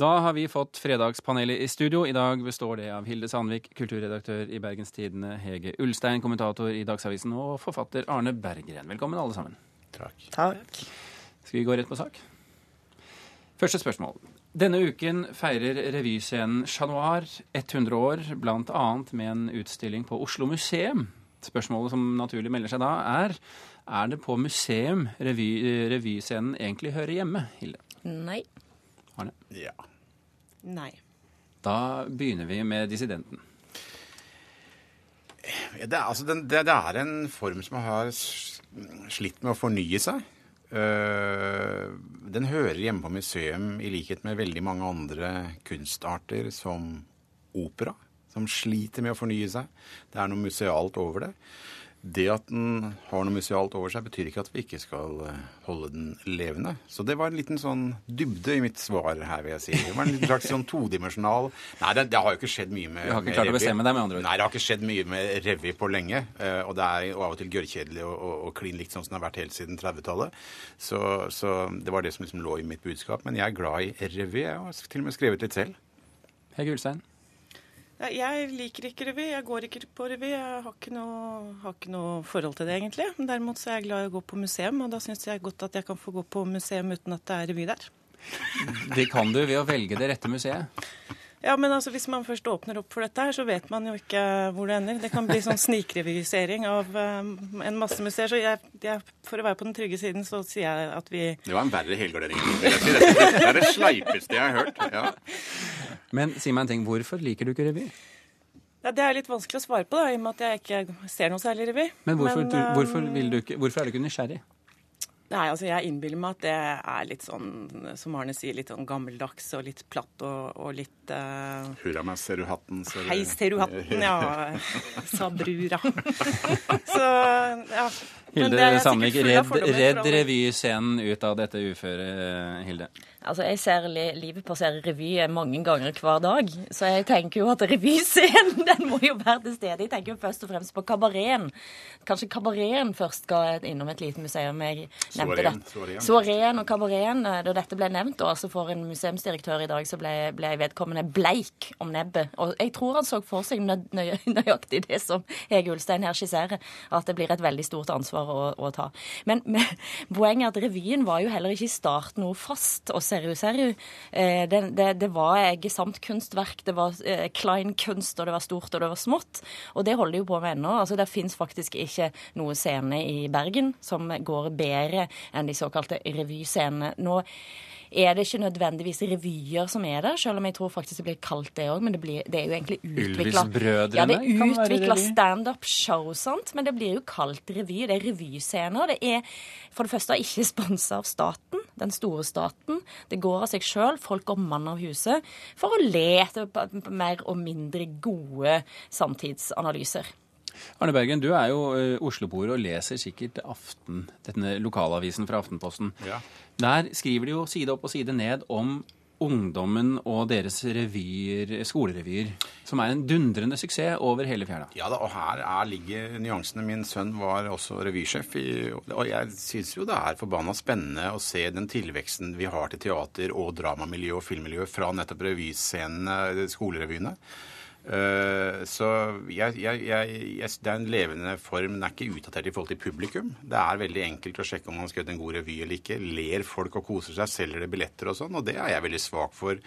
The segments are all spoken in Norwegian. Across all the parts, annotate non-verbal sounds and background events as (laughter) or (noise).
Da har vi fått Fredagspanelet i studio. I dag består det av Hilde Sandvik, kulturredaktør i Bergens Tidende, Hege Ulstein, kommentator i Dagsavisen, og forfatter Arne Berggren. Velkommen, alle sammen. Takk. Takk. Skal vi gå rett på sak? Første spørsmål. Denne uken feirer revyscenen Chat Noir 100 år, bl.a. med en utstilling på Oslo museum. Spørsmålet som naturlig melder seg da, er er det på museum revy, revyscenen egentlig hører hjemme, Hilde? Nei. Arne? Ja. Nei. Da begynner vi med dissidenten. Det er, altså, det, det er en form som har slitt med å fornye seg. Eh, den hører hjemme på museum i likhet med veldig mange andre kunstarter, som opera, som sliter med å fornye seg. Det er noe musealt over det. Det at den har noe musealt over seg, betyr ikke at vi ikke skal eh, holde den levende. Så det var en liten sånn dybde i mitt svar her, vil jeg si. Det var en liten slags sånn todimensjonal Nei, det, det har jo ikke skjedd mye med Du har ikke klart å bestemme deg, med andre ord. Nei, det har ikke skjedd mye med revy på lenge. eh, Og det er og av og til gørrkjedelig og, og, og klin likt sånn som det har vært helt siden 30-tallet. Så, så det var det som liksom lå i mitt budskap. Men jeg er glad i revy. Jeg har til og med skrevet litt selv. Hege Ulstein? Jeg liker ikke revy. Jeg går ikke på revy. Jeg har ikke noe, har ikke noe forhold til det, egentlig. Men Derimot så er jeg glad i å gå på museum, og da syns jeg godt at jeg kan få gå på museum uten at det er revy der. (laughs) Det kan du ved å velge det rette museet. Ja, men altså, hvis man først åpner opp for dette her, så vet man jo ikke hvor det ender. Det kan bli sånn snikrevisering av um, en masse museer. Så jeg, jeg, for å være på den trygge siden, så sier jeg at vi Det var en verre helgardering. det er det sleipeste jeg har hørt. Ja. Men si meg en ting, hvorfor liker du ikke revy? ja, Det er litt vanskelig å svare på, da, i og med at jeg ikke ser noe særlig revy. Men hvorfor, du, um, hvorfor, vil du ikke, hvorfor er du ikke nysgjerrig? Nei, altså jeg innbiller meg at det er litt sånn, som Arne sier, litt sånn gammeldags og litt platt og, og litt uh, Hurra meg, ser du hatten? Ser du... Hei, ser du hatten? (laughs) Ja, sa brura. (laughs) Så, ja. Hilde det Sandvik, redd, redd revyscenen ut av dette uføret, Hilde. Altså, Jeg ser li livet passere revy mange ganger hver dag, så jeg tenker jo at revyscenen (laughs) den må jo være til stede. Jeg tenker jo først og fremst på kabareten. Kanskje kabareten først skal innom et lite museum. Jeg nevnte det. Soareen. Og kabareten. eh, Da dette ble nevnt, og altså for en museumsdirektør i dag, så ble, ble vedkommende bleik om nebbet. Og jeg tror han så for seg nø nø (laughs) nøyaktig det som Hege Ulstein her skisserer, at det blir et veldig stort ansvar å, å ta. Men, (laughs) men poenget er at revyen var jo heller ikke i starten noe fast og seru-seru. Eh, det, det, det var gesamtkunstverk, det var eh, klein kunst, og det var stort og det var smått. Og det holder de jo på med ennå. Altså, det fins faktisk ikke noe scene i Bergen som går bedre enn de såkalte revyscenene. Nå er det ikke nødvendigvis revyer som er der, selv om jeg tror faktisk det blir kalt det òg. Men det, blir, det er jo egentlig utvikla ja, det er utvikla standup-show, sant? men det blir jo kalt revy. Det er revyscener. Det er for det første ikke sponsa av staten, den store staten. Det går av seg sjøl. Folk går mann av huset for å le etter mer og mindre gode samtidsanalyser. Arne Bergen, du er jo uh, Oslo-boer og leser sikkert Aften, denne lokalavisen fra Aftenposten. Ja. Der skriver de jo side opp og side ned om ungdommen og deres revyer, skolerevyer, som er en dundrende suksess over hele fjæra. Ja da, og her er, ligger nyansene. Min sønn var også revysjef, i, og jeg syns jo det er forbanna spennende å se den tilveksten vi har til teater og dramamiljø og filmmiljø fra nettopp revyscenene, skolerevyene. Eh, så jeg, jeg, jeg, det er en levende form. Den er ikke utdatert i forhold til publikum. Det er veldig enkelt å sjekke om man har skrevet en god revy eller ikke. Ler folk og koser seg, selger det billetter og sånn, og det er jeg veldig svak for.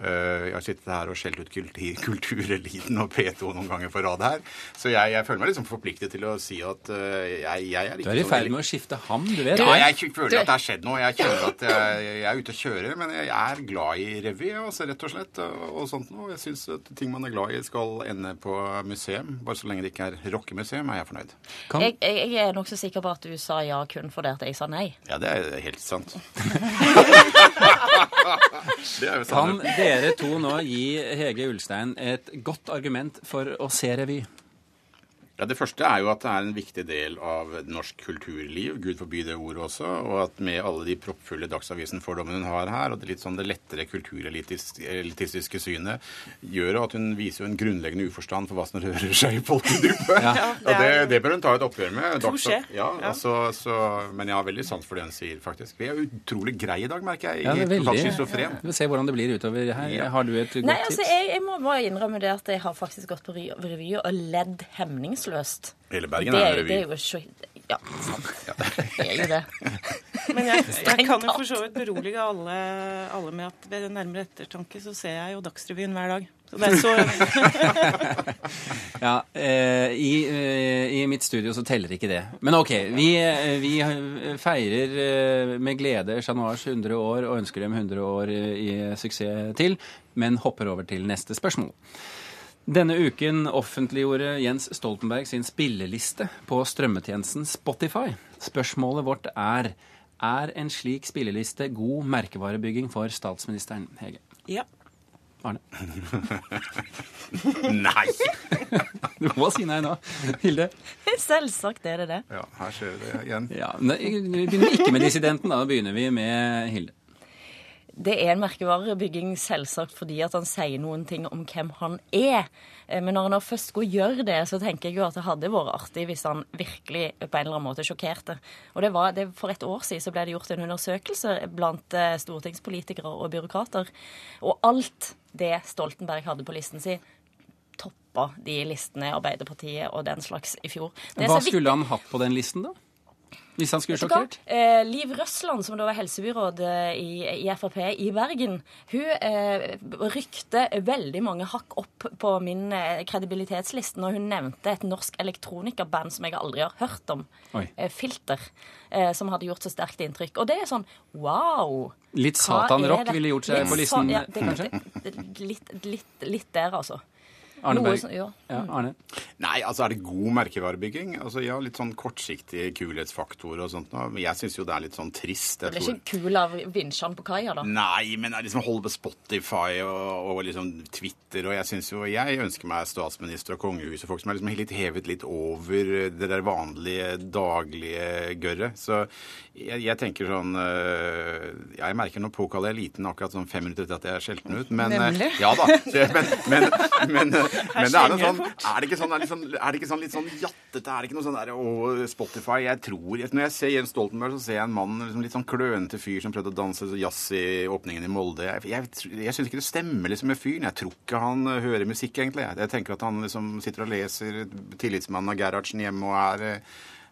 Eh, Jeg har sittet her og skjelt ut kultur, kultureliten og P2 noen ganger på rad her. Så jeg, jeg føler meg liksom forpliktet til å si at eh, jeg, jeg er Du er i ferd med å skifte ham, du vet. ja, jeg føler at det har skjedd noe. Jeg kjenner at jeg, jeg er ute og kjører, men jeg er glad i revy, altså, rett og slett. Og, sånt noe. Jeg syns at ting man er glad i, skal ende på museum. Bare så lenge det ikke er rockemuseum, er jeg fornøyd. Jeg, jeg, er nokså sikker på at du sa ja kun fordi at jeg sa nei. Ja, det er helt sant. (laughs) (laughs) det er jo kan sant. Dere to nå gi Hege Ulstein et godt argument for å se revy? Ja, Det første er jo at det er en viktig del av norsk kulturliv, gud forby det ordet også, og at med alle de proppfulle Dagsavisen-fordommene hun har her, og det litt sånn det lettere kulturelitistiske synet, gjør at hun viser jo en grunnleggende uforstand for hva som rører seg i folkedypet. Ja. og det, det bør hun ta et oppgjør med. Dags, Ja, Ja. Altså, så, men jeg har veldig sans for det hun sier, faktisk. Vi er utrolig greie i dag, merker jeg. Ja, det er totalt veldig. schizofren. Vi får se hvordan det blir utover her. Ja. Har du et godt Nei, altså, tips? jeg, jeg må bare innrømme det at jeg har faktisk gått på revy og ledd hemningsløst. Hele Bergen Det er revy. det er jo så Ja, sant. Det er jo det. (laughs) Men jeg, jeg kan jo for så vidt berolige alle, alle med at ved nærmere ettertanke så ser jeg jo Dagsrevyen hver dag. Så det er så (laughs) Ja, eh, i, eh, I mitt studio så teller ikke det. Men OK. Vi, eh, vi feirer med glede Chat Noirs 100 år og ønsker dem 100 år i suksess til, men hopper over til neste spørsmål. Denne uken offentliggjorde Jens Stoltenberg sin spilleliste på strømmetjenesten Spotify. Spørsmålet vårt er er en slik spilleliste god merkevarebygging for statsministeren, Hege? Ja. Arne? (laughs) Nei! (laughs) Du må si nei nå. Hilde? Selvsagt er det det. Ja, her ser vi det igjen. Ja, men Vi begynner ikke med dissidenten, da begynner vi med Hilde. Det er en merkevarebygging selvsagt fordi at han sier noen ting om hvem han er. Eh, Men når han først skulle gjøre det, så tenker jeg jo at det hadde vært artig hvis han virkelig på en eller annen måte sjokkerte. Og det var, det, For et år siden så ble det gjort en undersøkelse blant eh, stortingspolitikere og byråkrater. Og alt det Stoltenberg hadde på listen sin, toppa de listene Arbeiderpartiet og den slags i fjor. Hva skulle han hatt på den listen, da? Hvis han skulle sjokkert? Eh, Liv Røsland, som da var helsebyråd eh, i, i Frp i Bergen, hun eh, rykte veldig mange hakk opp på min eh, kredibilitetsliste når hun nevnte et norsk elektronikerband som jeg aldri har hørt om, eh, Filter, eh, som hadde gjort så sterkt inntrykk. Og det er sånn wow! Litt satanrock ville gjort seg Litt på listen, ja, det, kanskje? det, det, litt, litt, litt der, altså. Arne Berg. ja. Ja, Arne. Nei, altså er det god merkevarebygging? Altså Ja, litt sånn kortsiktig kulhetsfaktor og sånt. Men jeg syns jo det er litt sånn trist. Det Jeg ble tror... ikke kul av vinsjene på kaia, da. Nei, men jeg liksom holde på Spotify og, og liksom Twitter, og jeg syns jo Jeg ønsker meg statsminister og kongehus og folk som er liksom litt hevet litt over det der vanlige, daglige gørret. Så jeg, jeg tenker sånn øh, Jeg merker nå påkaller jeg eliten akkurat sånn fem minutter etter at jeg er skjelten ut, men øh, Nemlig. Ja da. Men, men, men, øh, men det er noe sånn Er det ikke sånn, er det sånn, er det ikke sånn litt sånn jattete? Er det ikke noe sånn der Å, Spotify Jeg tror Når jeg ser Jens Stoltenberg, så ser jeg en mann, liksom litt sånn klønete fyr som prøvde å danse jazz i åpningen i Molde. Jeg, jeg, jeg syns ikke det stemmer liksom med fyren. Jeg tror ikke han øh, hører musikk, egentlig. Jeg, jeg tenker at han liksom sitter og leser Tillitsmannen av Gerhardsen hjemme og er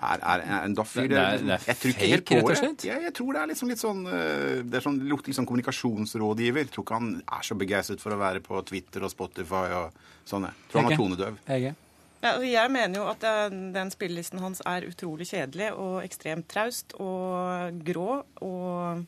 er, er en daff-fyr. Det er- det er jeg tror ikke fake, helt på rett og slett. Jeg, jeg tror det er liksom litt sånn øh, Det er sånn, lukter litt sånn kommunikasjonsrådgiver. Jeg tror ikke han er så begeistret for å være på Twitter og Spotify og sånn. jeg. Tror han er tonedøv. Hege? Ja, altså, jeg mener jo at den, den spillelisten hans er utrolig kjedelig og ekstremt traust og grå og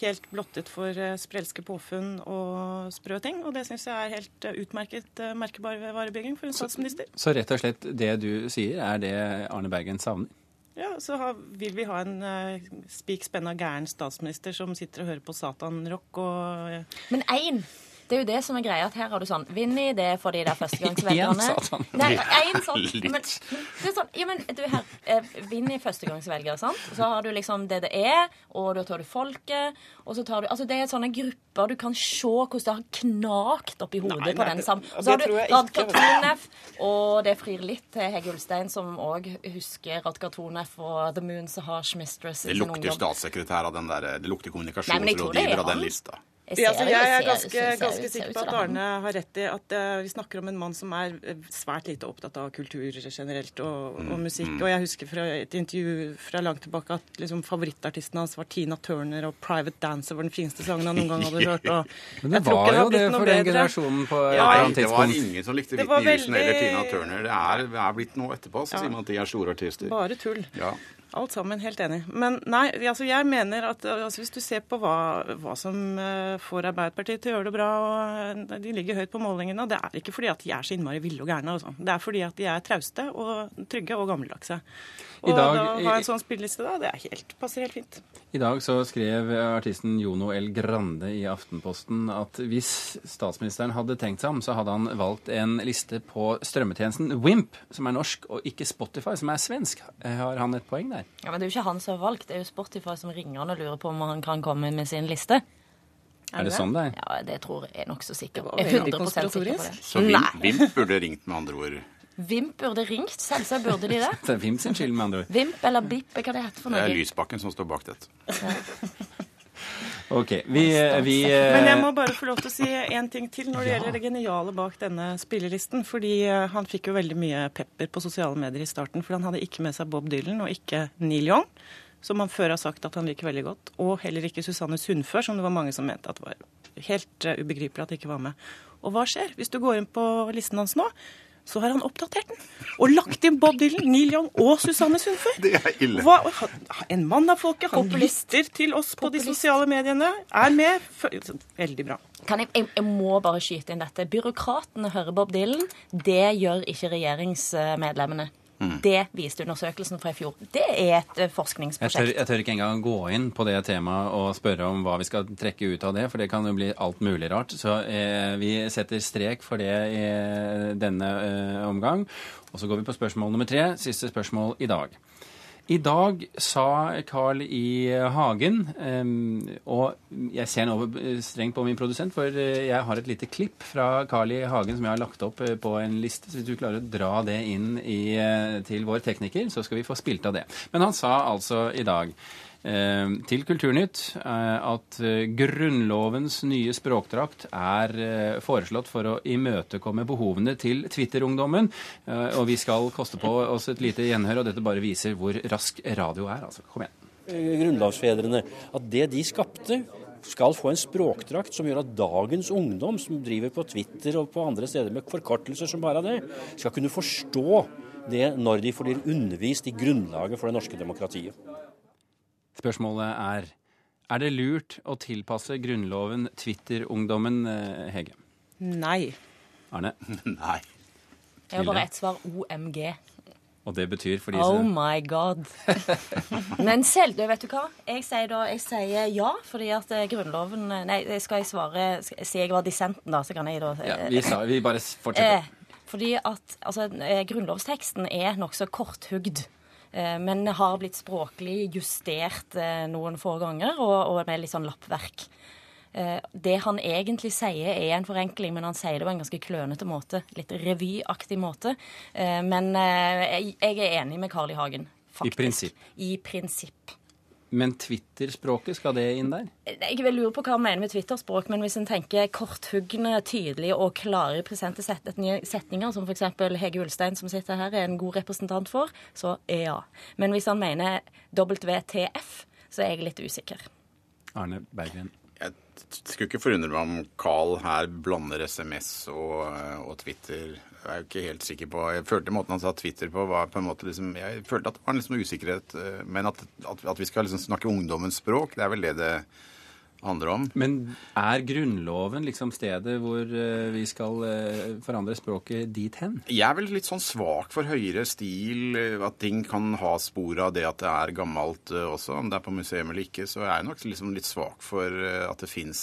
helt blottet for eh, sprelske påfunn og sprø ting. Og det syns jeg er helt eh, utmerket merkebar varebygging for en statsminister. Så rett og slett det du sier, er det Arne Bergen savner? Ja, så har, vil vi ha en uh, spik spenna gæren statsminister som sitter og hører på satanrock og uh... Men én! Det er jo det som er greia, at her har du sånn Vinni, det er for de der (laughs) førstegangsvelgerne. Igjen satan. Nei, en sånn. Men, det er sånn, ja, men du her, eh, Vinni førstegangsvelger, sant? Så har du liksom det det er, og da tar du Folket, og så tar du Altså, det er sånne grupper du kan se hvordan det har knakt oppi hodet Nei, på den sammen. Og så har du Radka vet. Tonef, og det frir litt til Hege Ulstein, som òg husker Radka Tonef og The Moon Harsh Mistress. Det lukter statssekretær av den der, det lukter Nei, er kommunikasjonsrådgiver av den lista. Jeg Ja, altså, jeg er ganske, ganske sikker på at. Arne har rett i at uh, vi snakker om en mann som er eh, svært lite opptatt av kultur generelt og, og musikk. Og jeg husker fra et intervju fra langt tilbake at liksom, favorittartisten hans var Tina Turner, og 'Private Dancer' var den fineste sangen han noen gang hadde hørt. Og (laughs) Men det var jo det for den bedre. generasjonen på et Ja, eller Nei, tidspunkt. det var ingen som likte Det Whitney Houston eller Tina Turner. Det er, det er blitt noe etterpå, så Ja. sier man at de er store artister. Bare tull. Ja. Alt sammen, helt enig. Men nei, altså jeg mener at altså hvis du ser på hva, hva som eh, får Arbeiderpartiet til å gjøre det bra, og eh, de ligger høyt på målingene, det er ikke fordi at de er så innmari ville og gærne. Altså. Det er fordi at de er trauste og trygge og gammeldagse. Og dag- da ha en sånn spilleliste, da, det helt, passer helt fint. I dag så skrev artisten Jono L. Grande i Aftenposten at hvis statsministeren hadde tenkt seg om, så hadde han valgt en liste på strømmetjenesten Wimp, som er norsk, og ikke Spotify, som er svensk. Har han et poeng der? Ja, Men det er jo ikke han som har valgt, det er jo Spotify som ringer han og lurer på om han kan komme med sin liste. Er det sånn det er? Ja, det tror jeg nokså sikker på. Jeg er veldig 100 sikker på det. Så Vimp, Vimp burde ringt, med andre ord. (laughs) Vimp burde ringt. Selvsagt burde de det. (laughs) Det er Vimp sin skyld, med andre ord. Vimp eller Bipp, hva det heter for noe? Det er. Lysbakken som står bak dette. OK. Vi, vi Men jeg må bare få lov til å si én ting til når det gjelder det geniale bak denne spillelisten. Fordi eh, han fikk jo veldig mye pepper på sosiale medier i starten, for han hadde ikke med seg Bob Dylan og ikke Neil Young, som han før har sagt at han liker veldig godt, og heller ikke Susanne Sundfør, som det var mange som mente at var helt eh, ubegripelig at ikke var med. Og hva skjer? Hvis du går inn på listen hans nå, så har han oppdatert den og lagt inn Bob Dylan, Neil Young og Susanne Sundfør. Det er ille. Hva, en mann av folket. Han Populist. lytter til oss på de sosiale mediene. Er med. Veldig bra. Kan jeg, jeg, jeg må bare skyte inn dette. Byråkratene hører Bob Dylan. Det gjør ikke regjeringsmedlemmene. Mm. Det viste undersøkelsen fra i fjor. Det er et forskningsprosjekt. Jeg tør, jeg tør ikke engang gå inn på det temaet og spørre om hva vi skal trekke ut av det, for det kan jo bli alt mulig rart. Så eh, vi setter strek for det i denne eh, omgang. Og så går vi på spørsmål nummer tre. Siste spørsmål i dag. I dag sa Carl I. Hagen eh, Og jeg ser nå strengt på min produsent, for eh, jeg har et lite klipp fra Carl I. Hagen som jeg har lagt opp eh, på en liste. Så hvis du klarer å dra det inn i, til vår tekniker, så skal vi få spilt av det. Men han sa altså i dag til Kulturnytt eh, at eh, Grunnlovens nye språkdrakt er eh, foreslått for å imøtekomme behovene til Twitter-ungdommen. Eh, og vi skal koste på oss et lite gjenhør, og dette bare viser hvor rask radio er. Altså, kom igjen. eh, grunnlovsfedrene, at det de skapte, skal få en språkdrakt som gjør at dagens ungdom som driver på Twitter og på andre steder med forkortelser som bare det, skal kunne forstå det når de blir undervist i grunnlaget for det norske demokratiet. Spørsmålet er er det lurt å tilpasse Grunnloven Twitter-ungdommen, eh, Hege? Nei. Arne? (laughs) Nei. Jeg har bare ett svar. OMG. Og det betyr for de Oh som my god. (laughs) Men selv, du, vet du hva? Jeg sier da jeg sier ja, fordi at eh, Grunnloven Nei, skal jeg svare sier jeg Si jeg var dissenten, da, så kan jeg da ja, vi, sa, vi bare fortsetter. Eh, fordi at altså, eh, grunnlovsteksten er nokså korthugd. Eh, men har blitt språklig justert eh, noen få ganger, og, og med litt sånn lappverk. Eh, det han egentlig sier, er en forenkling, men han sier det på en ganske klønete måte. Litt revyaktig måte. Men jeg er enig med Carl I. Hagen. Faktisk. I prinsipp. I prinsipp. Men Twitter-språket, skal det inn der? Jeg vil lure på hva han mener med Twitter-språk, men hvis en tenker korthugne, tydelige og klare presente setninger, som f.eks. Hege Ulstein, som sitter her, er en god representant for, så ja. Men hvis han mener WTF, så er jeg litt usikker. Arne Berggren. Jeg skulle ikke forundre meg om Carl her blander SMS og, og Twitter. Jeg er ikke helt sikker på Jeg følte måten han sa Twitter på, var på en måte liksom Jeg følte at det var liksom usikkerhet. eh, Men at, at, at vi skal liksom snakke ungdommens språk, det er vel det det handler om. Men er Grunnloven liksom stedet hvor eh, vi skal eh, forandre språket dit hen? Jeg er vel litt sånn svak for høyere stil, eh, at ting kan ha spor av det at det er gammelt også. Om det er på museum eller ikke, så er jeg nok liksom litt svak for at det fins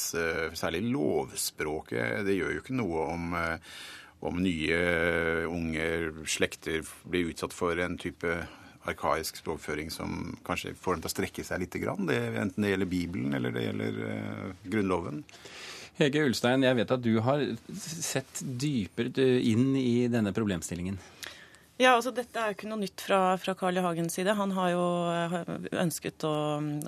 særlig lovspråket. Det gjør jo ikke noe om, om nye unge slekter blir utsatt for en type arkaisk språkføring som kanskje får dem til å strekke seg litt, grann. Det, enten det gjelder Bibelen eller det gjelder uh, Grunnloven. Hege Ulstein, jeg vet at du har sett dypere inn i denne problemstillingen. Ja, altså Dette er jo ikke noe nytt fra, fra Carl I. Hagens side. Han har jo eh, ønsket å,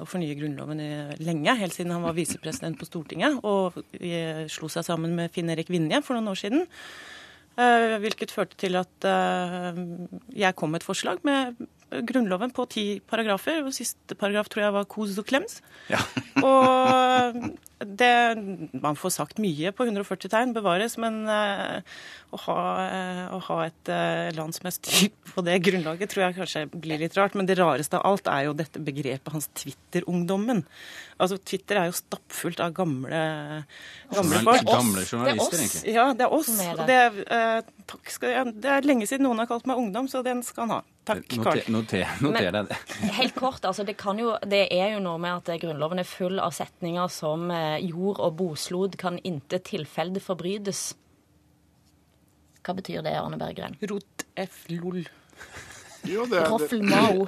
å fornye Grunnloven i, lenge, helt siden han var visepresident på Stortinget og eh, slo seg sammen med Finn-Erik Vinje for noen år siden. Eh, hvilket førte til at jeg kom med et forslag med Grunnloven på ti paragrafer. og Siste paragraf tror jeg var 'kos og klems'. Ja. Og det, man får sagt mye på 140 tegn, bevares, men eh, å, ha, eh, å ha et uh, land som er styrt (laughs) på det grunnlaget, tror jeg kanskje blir litt rart. Men det rareste av alt er jo dette begrepet hans Twitter-ungdommen. Altså, Twitter er jo stappfullt av gamle, gamle folk. Gamle Det journalister, er oss. egentlig. Ja, det er oss. Og det, er, eh, takk skal, jeg, det er lenge siden noen har kalt meg ungdom, så den skal han ha. Takk, Karl. Noter, noter, noter deg det. Helt kort, altså det, kan jo, det er jo noe med at Grunnloven er full av setninger som eh, jord og boslod kan intet tilfelde forbrytes. Hva betyr det, Arne Berggren? Rot F. lol. Jo, det er, det, Mao.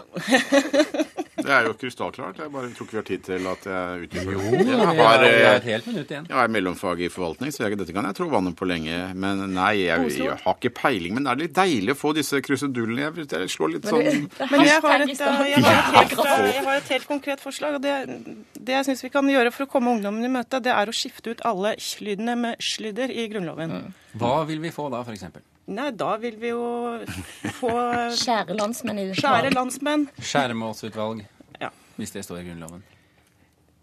(laughs) det er jo krystallklart. Jeg bare tror ikke vi har tid til at jeg utdyper det. Jo, Jeg har, har, har eh, et helt minutt igjen. jeg er mellomfag i forvaltning, så jeg, dette kan jeg tro vannet på lenge. Men nei, jeg, jeg har ikke peiling. Men det er litt deilig å få disse krusedullene. Jeg, jeg slår litt sånn Men jeg har, et, Hashtag i eh, jeg, har et helt, jeg har et helt konkret forslag. og Det, det jeg syns vi kan gjøre for å komme ungdommen i møte, det er å skifte ut alle sj-lydene med sj-lyder i Grunnloven. Hva vil vi få da, f.eks.? Nei, da vil vi jo få (laughs) Kjære landsmenn i skjære landsmenn. Skjæremålsutvalg, Ja. hvis det står i Grunnloven.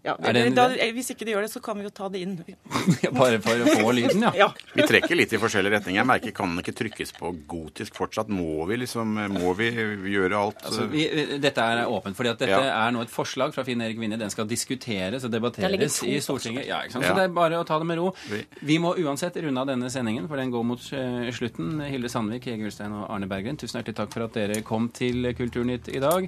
Ja, Er det en da, hvis ikke de gjør det, så kan vi jo ta det inn. (laughs) Bare for å få lyden, ja. Ja. Vi trekker litt i forskjellige retninger. Jeg merker kan den ikke trykkes på gotisk fortsatt. Må vi liksom Må vi gjøre alt Altså, vi, dette er åpent, fordi at dette Ja. er nå et forslag fra Finn Erik Vinje. Den skal diskuteres og debatteres i Stortinget. Ja, ikke sant? Ja. Så det er bare å ta det med ro. Vi- Vi må uansett runde av denne sendingen, for den går mot eh, slutten. Hilde Sandvik, Hege Ulstein og Arne Berggren, tusen hjertelig takk for at dere kom til Kulturnytt i dag.